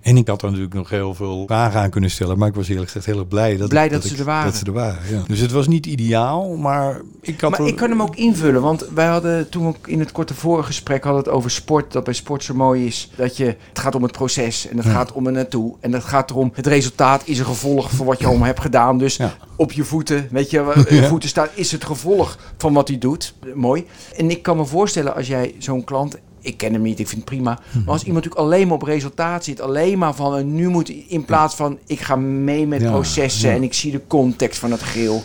En ik had er natuurlijk nog heel veel vragen aan kunnen stellen, maar ik was eerlijk gezegd heel erg blij dat, Blij ik- dat ze ik- er waren. Dat ze er waren ja. Dus het was niet ideaal, maar ik had Maar ik kan hem ook invullen, want wij hadden toen ook in het korte vorige gesprek hadden het over sport. Dat bij sport zo mooi is dat je, het gaat om het proces en het Ja. gaat om er naartoe. En het gaat erom, het resultaat is een gevolg van wat je allemaal hebt gedaan. Dus Ja. op je voeten, weet je, waar je voeten staat, is het gevolg van wat hij doet. Mooi. En ik kan me voorstellen als jij zo'n klant, ik ken hem niet, ik vind het prima. Maar als iemand natuurlijk alleen maar op resultaat zit, alleen maar van eh, nu moet in plaats van ik ga mee met Ja, processen ja. en ik zie de context van het geheel.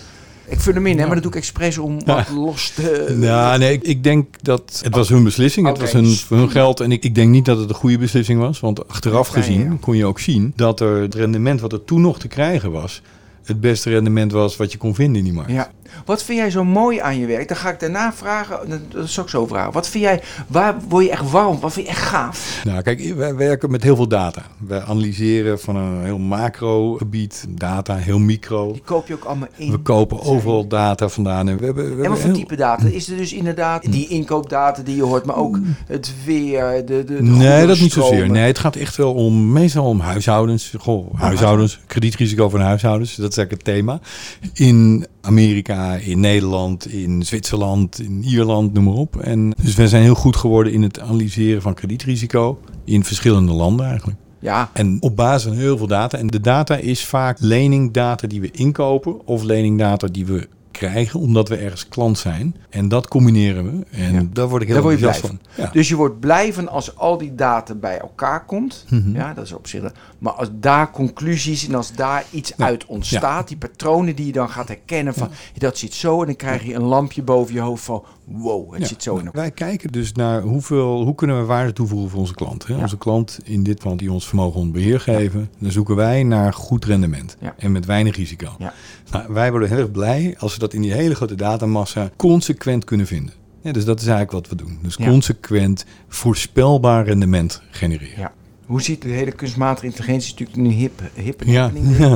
Ik vul hem in, hè, maar dat doe ik expres om wat los te... Ja, nee, ik, ik denk dat het was hun beslissing, het was hun, hun geld en ik, ik denk niet dat het een goede beslissing was, want achteraf Ja, gezien ja. kon je ook zien dat er het rendement wat er toen nog te krijgen was, het beste rendement was wat je kon vinden in die markt. Ja. Wat vind jij zo mooi aan je werk? Dan ga ik daarna vragen, dat- is ook zo vragen. Wat vind jij, waar word je echt warm? Wat vind je echt gaaf? Nou, kijk, wij werken met heel veel data. We analyseren van een heel macro gebied, data, heel micro. Die koop je ook allemaal in. We kopen overal data vandaan. En, we hebben, we En hebben wat voor heel- type data? Is er dus inderdaad die inkoopdata die je hoort, maar ook het weer, de, de, de Nee, dat niet zozeer. Nee, het gaat echt wel om, meestal om huishoudens. Goh, huishoudens, kredietrisico van huishoudens, dat is eigenlijk het thema. In Amerika, in Nederland, in Zwitserland, in Ierland, noem maar op. En dus we zijn heel goed geworden in het analyseren van kredietrisico in verschillende landen eigenlijk. Ja, En op basis van heel veel data. En de data is vaak leningdata die we inkopen of leningdata die we krijgen omdat we ergens klant zijn. En dat combineren we. En Ja. daar word ik heel enthousiast van. Ja. dus je wordt blij van als al die data bij elkaar komt. Mhm. Ja, dat is op zich. Maar als daar conclusies en als daar iets Ja. uit ontstaat, die patronen die je dan gaat herkennen van dat zit zo en dan krijg je een lampje boven je hoofd van wow, het Ja, zit zo in nou, Wij kijken dus naar hoeveel, hoe kunnen we waarde toevoegen voor onze klant. Hè? Ja. Onze klant, in dit geval die ons vermogen onder beheer geven, dan zoeken wij naar goed rendement en met weinig risico. Ja. Nou, wij worden heel erg blij als we dat in die hele grote datamassa consequent kunnen vinden. Dus dat is eigenlijk wat we doen. Dus consequent voorspelbaar rendement genereren. Hoe ziet de hele kunstmatige intelligentie natuurlijk nu hip, hip Ja,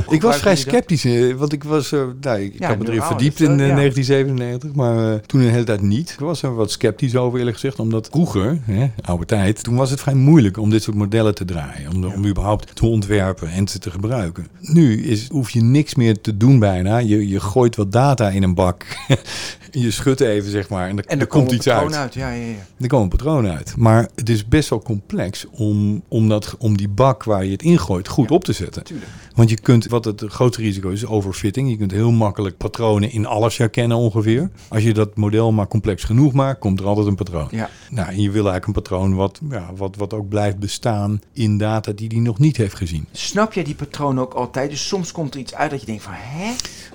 ik was vrij sceptisch, eh, want ik was, eh, nou, ik, Ja, had me erin verdiept in dat, eh, ja. 1997, maar toen een hele tijd niet. Ik was er wat sceptisch over eerlijk gezegd, omdat vroeger, hè, oude tijd, toen was het vrij moeilijk om dit soort modellen te draaien, om, om überhaupt te ontwerpen en ze te gebruiken. Nu is, hoef je niks meer te doen bijna, je, je gooit wat data in een bak, je schudt even zeg maar en er, En er komt komt iets uit. Ja, ja, ja. Er komen patronen uit. Maar het is best wel complex om, om, dat, om die bak waar je het ingooit goed Ja. op te zetten. Tuurlijk. Want je kunt, wat het grootste risico is, overfitting. Je kunt heel makkelijk patronen in alles herkennen ongeveer. Als je dat model maar complex genoeg maakt, komt er altijd een patroon. Ja. Nou, en je wil eigenlijk een patroon wat, ja, wat, wat ook blijft bestaan in data die die nog niet heeft gezien. Snap jij die patronen ook altijd? Dus soms komt er iets uit dat je denkt van, hè?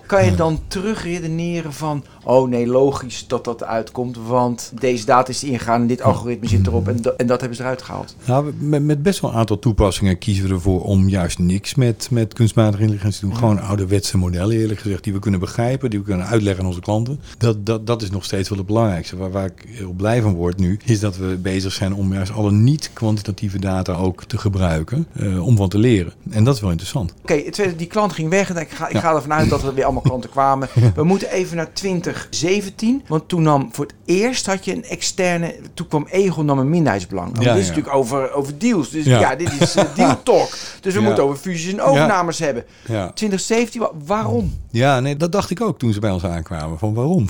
Kan je dan terugredeneren van, oh nee, logisch dat dat uitkomt, want deze data is ingegaan en dit algoritme zit erop en, da- en dat hebben ze eruit gehaald. Nou, met, met best wel een aantal toepassingen kiezen we ervoor om juist niks met, met met kunstmatige intelligentie doen. Gewoon ouderwetse modellen, eerlijk gezegd, die we kunnen begrijpen, die we kunnen uitleggen aan onze klanten. Dat, dat, dat is nog steeds wel het belangrijkste. Waar, waar ik heel blij van word nu, is dat we bezig zijn om juist alle niet-kwantitatieve data ook te gebruiken. eh, om van te leren. En dat is wel interessant. Oké, die klant ging weg. En ik ga, ik Ja. ga ervan uit dat er weer allemaal klanten kwamen. We moeten even naar 2017. Want toen nam voor het eerst had je een externe. Toen kwam Egon nam een minderheidsbelang. Ja, dit is natuurlijk over, over deals. Dus ja, dit is eh, deal talk. Dus we moeten over fusies en overnames hebben. Ja. 2017, wa- waarom? ja, nee, dat dacht ik ook toen ze bij ons aankwamen. Van waarom?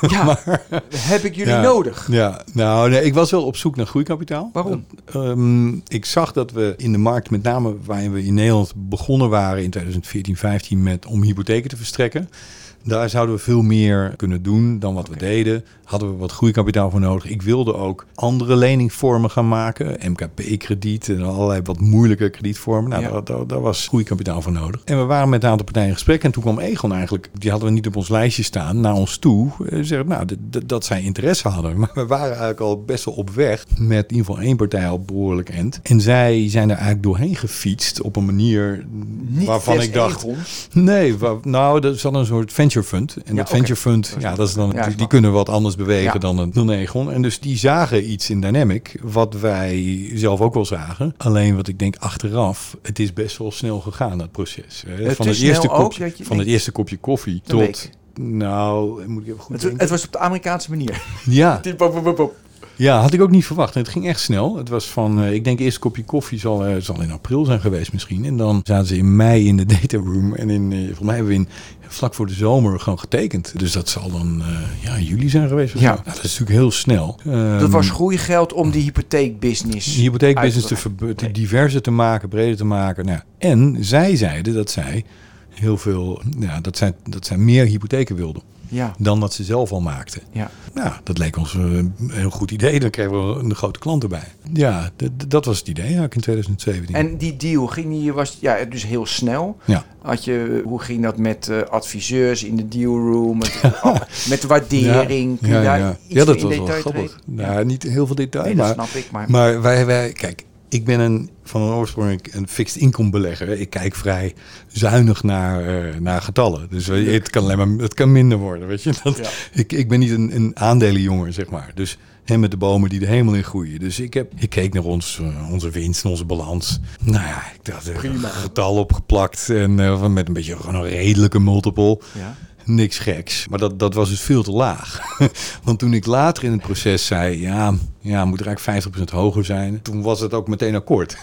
Ja, heb ik jullie Ja. nodig? Ja, nou, nee, ik was wel op zoek naar groeikapitaal. Waarom? Ehm, ik zag dat we in de markt, met name waarin we in Nederland begonnen waren in 2014, 15 met om hypotheken te verstrekken. Daar zouden we veel meer kunnen doen dan wat we deden. Hadden we wat groeikapitaal voor nodig. Ik wilde ook andere leningsvormen gaan maken. MKP-krediet en allerlei wat moeilijke kredietvormen. Nou, Ja. daar, daar, daar was groeikapitaal voor nodig. En we waren met een aantal partijen in gesprek. En toen kwam Egon eigenlijk, die hadden we niet op ons lijstje staan, naar ons toe. Eh, Zeggen, nou, dat zij interesse hadden. Maar we waren eigenlijk al best wel op weg. Met in ieder geval één partij al behoorlijk end. En zij zijn er eigenlijk doorheen gefietst op een manier Niet waarvan ik dacht... Egon. Nee, nou, dat is dan een soort venture fund. En Ja, dat venture fund, ja, dat is dan, Ja, die, kunnen wat anders bewegen Ja. dan een dan Egon. En dus die zagen iets in Dynamic, wat wij zelf ook wel zagen. Alleen wat ik denk achteraf, het is best wel snel gegaan, dat proces. hè. te Van het, eerste kopje, van het eerste kopje koffie tot... week. Nou, moet ik even goed Het, denken. het was op de Amerikaanse manier. Ja, Die ja, had ik ook niet verwacht. En het ging echt snel. Het was van, eh, ik denk eerst kopje koffie zal, eh, zal in april zijn geweest misschien. En dan zaten ze in mei in de data room. En in, eh, volgens mij hebben we in, vlak voor de zomer gewoon getekend. Dus dat zal dan ja, juli zijn geweest. Ja. Nou, dat is natuurlijk heel snel. Dat Ehm, was groeigeld om die hypotheekbusiness. de hypotheekbusiness te, ver- diverser te maken, breder te maken. Nou, en zij zeiden dat zij heel veel, ja, dat zij, dat zij meer hypotheken wilden Ja, dan dat ze zelf al maakten. ja. Nou, dat leek ons een heel goed idee. Dan kregen we een grote klant erbij. Ja, dat was het idee eigenlijk in 2017. En die deal ging die, was ja, dus heel snel. ja. Had je, hoe ging dat met eh, adviseurs in de dealroom? Met, oh, met de waardering? Ja, ja. ja, dat was wel grappig. Nou, niet heel veel detail, Nee, maar, snap ik. Maar, maar wij, wij, kijk, ik ben een, van een oorsprong een fixed income belegger. Ik kijk vrij zuinig naar, eh, naar getallen. Dus eh, het kan alleen maar het kan minder worden, weet je. Dat, Ja. ik, ik ben niet een, een aandelenjongen, zeg maar. Dus hem met de bomen die de hemel in groeien. Dus ik, heb, ik keek naar ons, eh, onze winst en onze balans. Nou ja, ik dacht, Prima. een getal opgeplakt. En met een beetje gewoon een redelijke multiple. ja. Niks geks. Maar dat, dat was dus veel te laag. Want toen ik later in het proces zei, ja, ja moet er eigenlijk 50% hoger zijn. Toen was het ook meteen akkoord.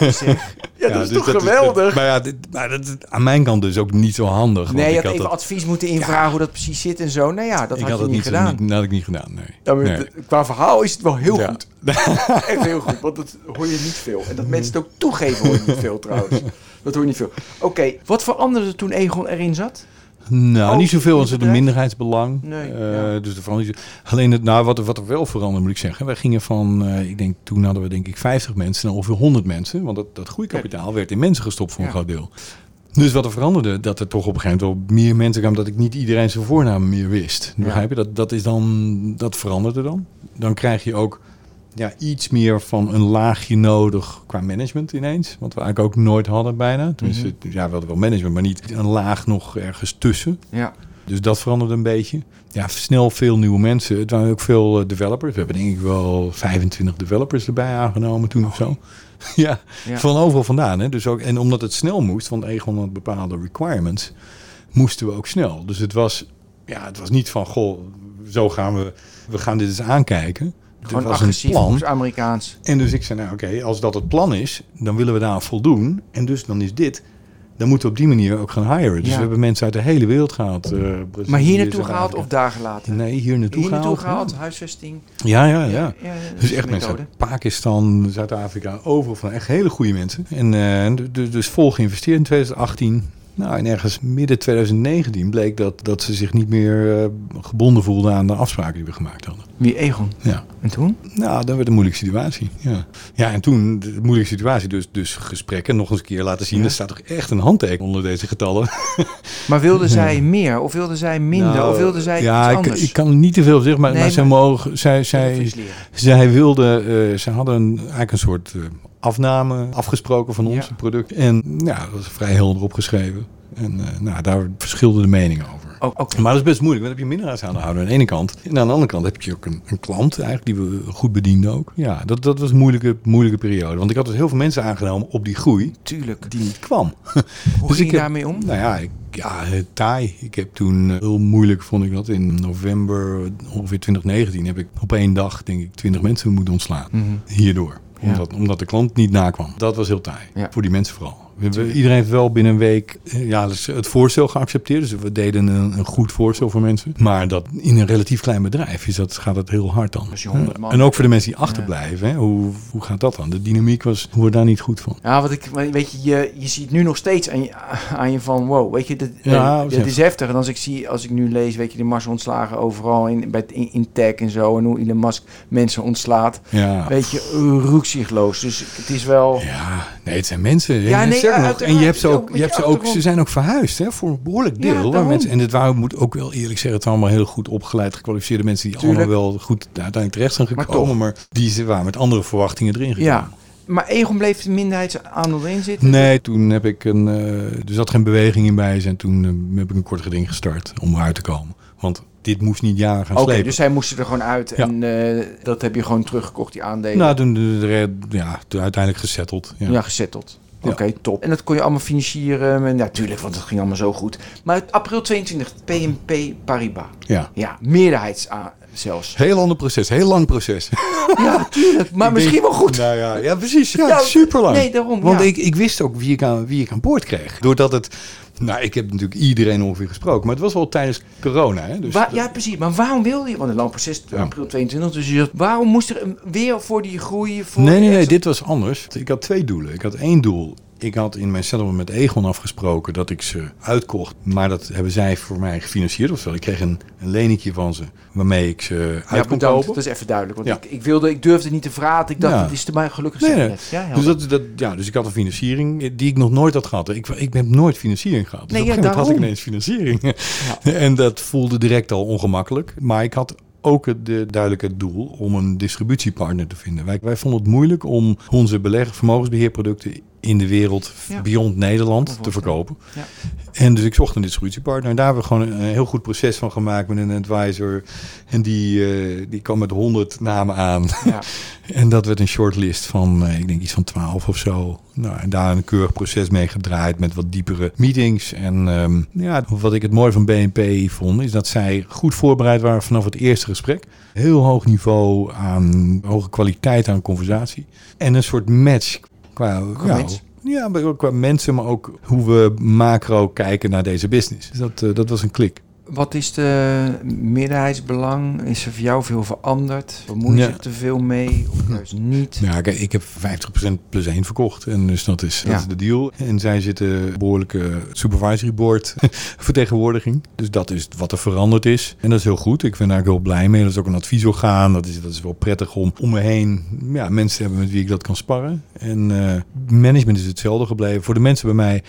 Mooi zeg. Ja, dat is dus toch geweldig? maar ja, dit, maar dat is aan mijn kant dus ook niet zo handig. want nee, je ik had even dat, advies moeten invragen hoe dat precies zit en zo. Nou ja, dat ik had had je het niet niet gedaan. Niet, dat had ik niet gedaan, nee. Ja, Qua verhaal is het wel heel Ja. goed. Echt heel goed, want dat hoor je niet veel. En dat mensen het ook toegeven hoor je niet veel trouwens. Dat hoor je niet veel. Oké, wat veranderde toen Egon erin zat? Nou, Oh, niet zoveel, want in het een minderheidsbelang. Nee, Eh, ja. Dus er niet Alleen het, nou, wat, er- wat er wel veranderde, moet ik zeggen. Wij gingen van, eh, ik denk, toen hadden we denk ik 50 mensen naar ongeveer 100 mensen. Want dat, dat groeikapitaal werd in mensen gestopt voor een Ja. groot deel. Dus wat er veranderde, dat er toch op een gegeven moment wel meer mensen kwamen, dat ik niet iedereen zijn voornaam meer wist. Ja. Begrijp je? Dat, dat, is dan, dat veranderde dan. Dan krijg je ook ja, iets meer van een laagje nodig qua management ineens. Wat we eigenlijk ook nooit hadden bijna. Tenminste, Mhm. ja, we hadden wel management, maar niet een laag nog ergens tussen. Ja. Dus dat veranderde een beetje. Ja, snel veel nieuwe mensen. Het waren ook veel eh, developers. We hebben denk ik wel 25 developers erbij aangenomen toen of zo. ja, Ja. van overal vandaan. Hè. Dus ook, en omdat het snel moest, want Egon had bepaalde requirements, moesten we ook snel. Dus het was, ja, het was niet van, goh, zo gaan we, we gaan dit eens aankijken. Gewoon was agressief, een plan. Amerikaans. En dus ik zei, nou oké, als dat het plan is, dan willen we daar aan voldoen. En dus dan is dit. Dan moeten we op die manier ook gaan hiren. Dus Ja. we hebben mensen uit de hele wereld gehaald. eh, Brazilië, Maar hier naartoe gehaald of dagen later? Nee, hier naartoe Hier naartoe gehaald. gehaald, huisvesting. Ja, ja, ja. ja. ja dat Dus echt mensen uit Pakistan, Zuid-Afrika, overal van echt hele goede mensen. En eh, dus, dus vol geïnvesteerd in 2018. Nou, en ergens midden 2019 bleek dat, dat ze zich niet meer eh, gebonden voelden aan de afspraken die we gemaakt hadden. Wie Egon? Ja. En toen? Nou, dat werd een moeilijke situatie. Ja, ja en toen, de moeilijke situatie, dus, dus gesprekken nog eens een keer laten zien. Ja. Er staat toch echt een handteken onder deze getallen. Maar wilden zij meer of wilden zij minder Nou, of wilden zij ja, iets ik, anders? ik kan niet te veel zeggen, maar, Nee, maar zij mogen, zij, zij, zij wilden, eh, ze hadden een, eigenlijk een soort eh, afname afgesproken van onze Ja. product. En ja, dat was vrij helder opgeschreven. En eh, nou, daar verschilden de meningen over. Oh. Maar dat is best moeilijk, want dan heb je minderheidsaandeelhouder aan de ene kant. En aan de andere kant heb je ook een, een klant eigenlijk die we goed bedienden ook. Ja, dat, dat was een moeilijke, moeilijke periode. Want ik had dus heel veel mensen aangenomen op die groei Tuurlijk. die niet kwam. Hoe Dus ging ik je daarmee om? Nou ja, ik, ja eh, taai. Ik heb toen eh, heel moeilijk, vond ik dat. In november ongeveer 2019 heb ik op één dag, denk ik, 20 mensen moeten ontslaan. Mhm. Hierdoor. Ja. Omdat, omdat de klant niet nakwam. Dat was heel taai. Voor die mensen vooral. We, we- iedereen heeft wel binnen een week eh, ja, dus het voorstel geaccepteerd. Dus we deden een, een goed voorstel voor mensen. Maar dat in een relatief klein bedrijf is dat, gaat dat heel hard dan. Als je 100 man en ook voor de mensen die achterblijven. Hè, hoe, hoe gaat dat dan? De dynamiek was, hoe we daar niet goed van. Ja, wat ik, weet je, je, je ziet nu nog steeds aan je, aan je van, wow, weet je, dit, Ja, eh, dat is dit is heftig. En als ik zie, als ik nu lees, weet je, de massa ontslagen overal in, bij, in, in tech en zo, en hoe Elon Musk mensen ontslaat, Ja. weet je, uh, roekzichtloos. Dus het is wel, Ja, nee, het zijn mensen. Ja, nee, sterker nog, uiteraard. en je hebt ze Ook je hebt ze ook, ze zijn ook verhuisd hè, voor een behoorlijk deel. mensen, en dit waren, moet ook wel eerlijk zeggen, het zijn allemaal heel goed opgeleid, gekwalificeerde mensen die Tuurlijk. allemaal wel goed uiteindelijk terecht zijn gekomen, maar, die ze waren met andere verwachtingen erin gekomen. ja. Maar Egon bleef de minderheidsaandeel erin zitten? Nee, toen heb ik een, eh er zat geen beweging in bij ze en toen eh, heb ik een kort geding gestart om eruit te komen. Want dit moest niet jaren gaan Oké, slepen. dus zij moesten er gewoon uit Ja. en eh, dat heb je gewoon teruggekocht, die aandelen. nou, toen, de, de- ja, toen uiteindelijk gesetteld. Ja. Ja, gezetteld. Oké, top. En dat kon je allemaal financieren. En, ja, tuurlijk, want het ging allemaal zo goed. Maar april 22, PNP Paribas. ja. Ja, meerderheids zelfs. Heel ander proces, heel lang proces. Ja, tuurlijk. Maar Ik misschien denk- wel goed. Nou ja, ja precies. Ja, Ja, super lang. nee, daarom, Want ja. ik, ik wist ook wie ik, aan, wie ik aan boord kreeg. Doordat het... Nou, ik heb natuurlijk iedereen ongeveer gesproken. Maar het was wel tijdens corona. Hè? Dus ja, precies. Maar waarom wil je... Want een lang proces, april 22. Dus je, waarom moest er een- weer voor die groei... Voor Nee, nee, nee, dit was anders. Ik had twee doelen. Ik had één doel. Ik had in mijn settlement met Egon afgesproken dat ik ze uitkocht. Maar dat hebben zij voor mij gefinancierd. Oftewel, ik kreeg een, een leningje van ze waarmee ik ze Ja, uit kon kopen. Dat is even duidelijk. Want Ja. ik, ik, wilde, ik durfde niet te vragen. Ik dacht, Ja. het is te mij gelukkig Nee, nee. Ja, Dus, dat, dat, ja, dus ik had een financiering die ik nog nooit had gehad. Ik, ik heb nooit financiering gehad. Dus Nee, op een ja, gegeven moment had ik ineens financiering. en dat voelde direct al ongemakkelijk. Maar ik had ook het de, duidelijke doel om een distributiepartner te vinden. Wij, wij vonden het moeilijk om onze belegger vermogensbeheerproducten in de wereld Ja. beyond Nederland te verkopen. Ja. En dus ik zocht een distributiepartner. En daar hebben we gewoon een, heel goed proces van gemaakt met een advisor. En die, eh, die kwam met honderd namen aan. Ja. En dat werd een shortlist van, eh, ik denk iets van 12 of zo. Nou, en daar een keurig proces mee gedraaid met wat diepere meetings. En ehm, ja, wat ik het mooi van BNP vond, is dat zij goed voorbereid waren vanaf het eerste gesprek. Heel hoog niveau aan hoge kwaliteit aan conversatie. En een soort match qua, Qua ja, ja, maar ook qua mensen, maar ook hoe we macro kijken naar deze business. Dus dat, eh, dat was een klik. Wat is de meerderheidsbelang? Is er voor jou veel veranderd? Bemoei je Ja. zich te veel mee? Of juist niet? Ja, kijk, ik heb 50% plus 1 verkocht. En dus dat is, dat is de deal. En zij zitten behoorlijke supervisory board vertegenwoordiging. Dus dat is wat er veranderd is. En dat is heel goed. Ik ben daar heel blij mee. Dat is ook een adviesorgaan. Dat is, dat is wel prettig om om me heen ja, mensen te hebben met wie ik dat kan sparren. En eh, management is hetzelfde gebleven. Voor de mensen bij mij...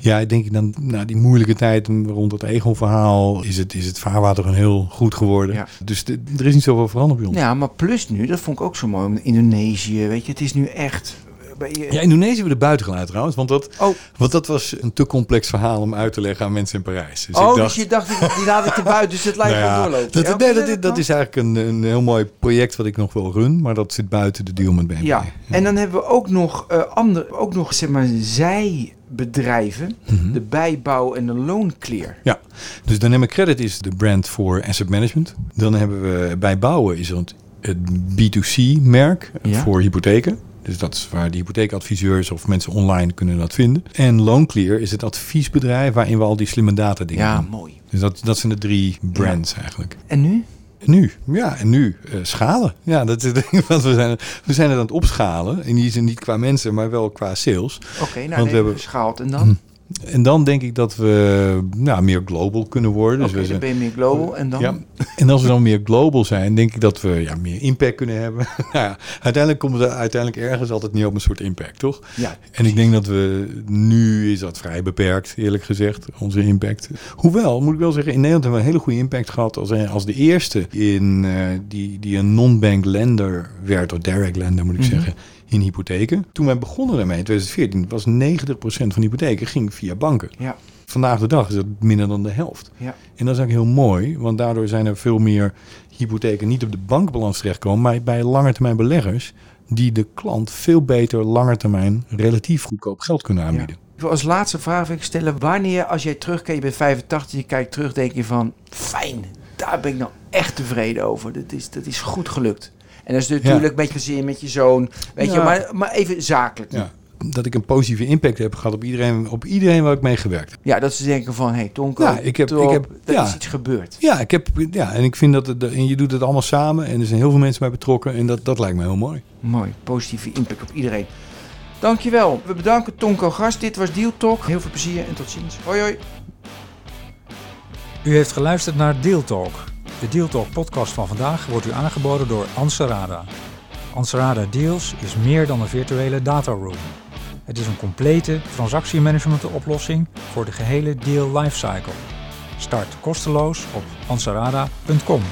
Ja, denk ik dan, na die moeilijke tijd rond het Egon-verhaal, is het, is het vaarwater gewoon heel goed geworden. Ja. Dus de- er is niet zoveel veranderd bij ons. Ja, maar plus nu, dat vond ik ook zo mooi. om Indonesië, weet je, het is nu echt... bij je- Ja, Indonesië hebben we er buiten gelaten trouwens, want dat, Oh, Want dat was een te complex verhaal om uit te leggen aan mensen in Parijs. Dus oh ik dacht, dus je dacht, die- die laat ik er buiten, dus het lijkt nou ja, doorlopen. dat, Ja, nee, dat, is- dat is eigenlijk een, een heel mooi project wat ik nog wil run, maar dat zit buiten de deal met BNP. Ja, en dan hebben we ook nog, eh andere, ook nog zeg maar, zijbedrijven. Mhm. De bijbouw en de loonclear. Ja, dus Dynamic Credit is de brand voor asset management. Dan hebben we bij bouwen is het, het B2C-merk Ja. voor hypotheken. Dus dat is waar de hypotheekadviseurs of mensen online kunnen dat vinden. En LoanClear is het adviesbedrijf waarin we al die slimme data dingen Ja, doen. mooi. Dus dat, dat zijn de drie brands eigenlijk. En nu? Nu, ja, en nu eh, schalen. Ja, dat is ding, want we zijn, we zijn het aan het opschalen. In die zin niet qua mensen, maar wel qua sales. Oké, nou, Want we hebben- geschaald. En dan? En dan denk ik dat we nou, meer global kunnen worden. Dus we dan zijn- ben je meer global. En dan? ja. En als we dan meer global zijn, denk ik dat we ja, meer impact kunnen hebben. nou ja, uiteindelijk komt het uiteindelijk ergens altijd niet op een soort impact, toch? Ja. En ik denk dat we nu is dat vrij beperkt, eerlijk gezegd, onze impact. Hoewel, moet ik wel zeggen, in Nederland hebben we een hele goede impact gehad als, als de eerste in, eh, die, die een non-bank lender werd, of direct lender moet ik Mhm. zeggen, in hypotheken. Toen wij begonnen daarmee in 2014 was 90% van hypotheken ging via banken. Ja. Vandaag de dag is dat minder dan de helft. Ja. En dat is eigenlijk heel mooi, want daardoor zijn er veel meer hypotheken niet op de bankbalans terechtkomen, maar bij langetermijn beleggers die de klant veel beter langetermijn relatief goedkoop geld kunnen aanbieden. Wil als laatste vraag wil ik stellen. Wanneer, als jij terugkijkt, je bent 85, je kijkt terug, denk je van... Fijn, daar ben ik nou echt tevreden over. Dat is, dat is goed gelukt. En dat is natuurlijk een beetje gezin met je zoon. Weet Ja. je, maar, maar even zakelijk. Ja. Ja. Dat ik een positieve impact heb gehad op iedereen, op iedereen waar ik mee gewerkt heb. dat ze denken van, hé hey, Tonko, Ja, ik heb- top, ik heb- er ja. is iets gebeurd. Ja, ik heb, ja, en ik vind dat het, en je doet het allemaal samen en er zijn heel veel mensen bij betrokken en dat, dat lijkt me heel mooi. Mooi, positieve impact op iedereen. Dankjewel. We bedanken Tonko Gast. Dit was Deal Talk. Heel veel plezier en tot ziens. Hoi hoi. U heeft geluisterd naar Deal Talk. De Deal Talk podcast van vandaag wordt u aangeboden door Anserada. Anserada Deals is meer dan een virtuele dataroom. Het is een complete transactiemanagement oplossing voor de gehele deal lifecycle. Start kosteloos op ansarada.com.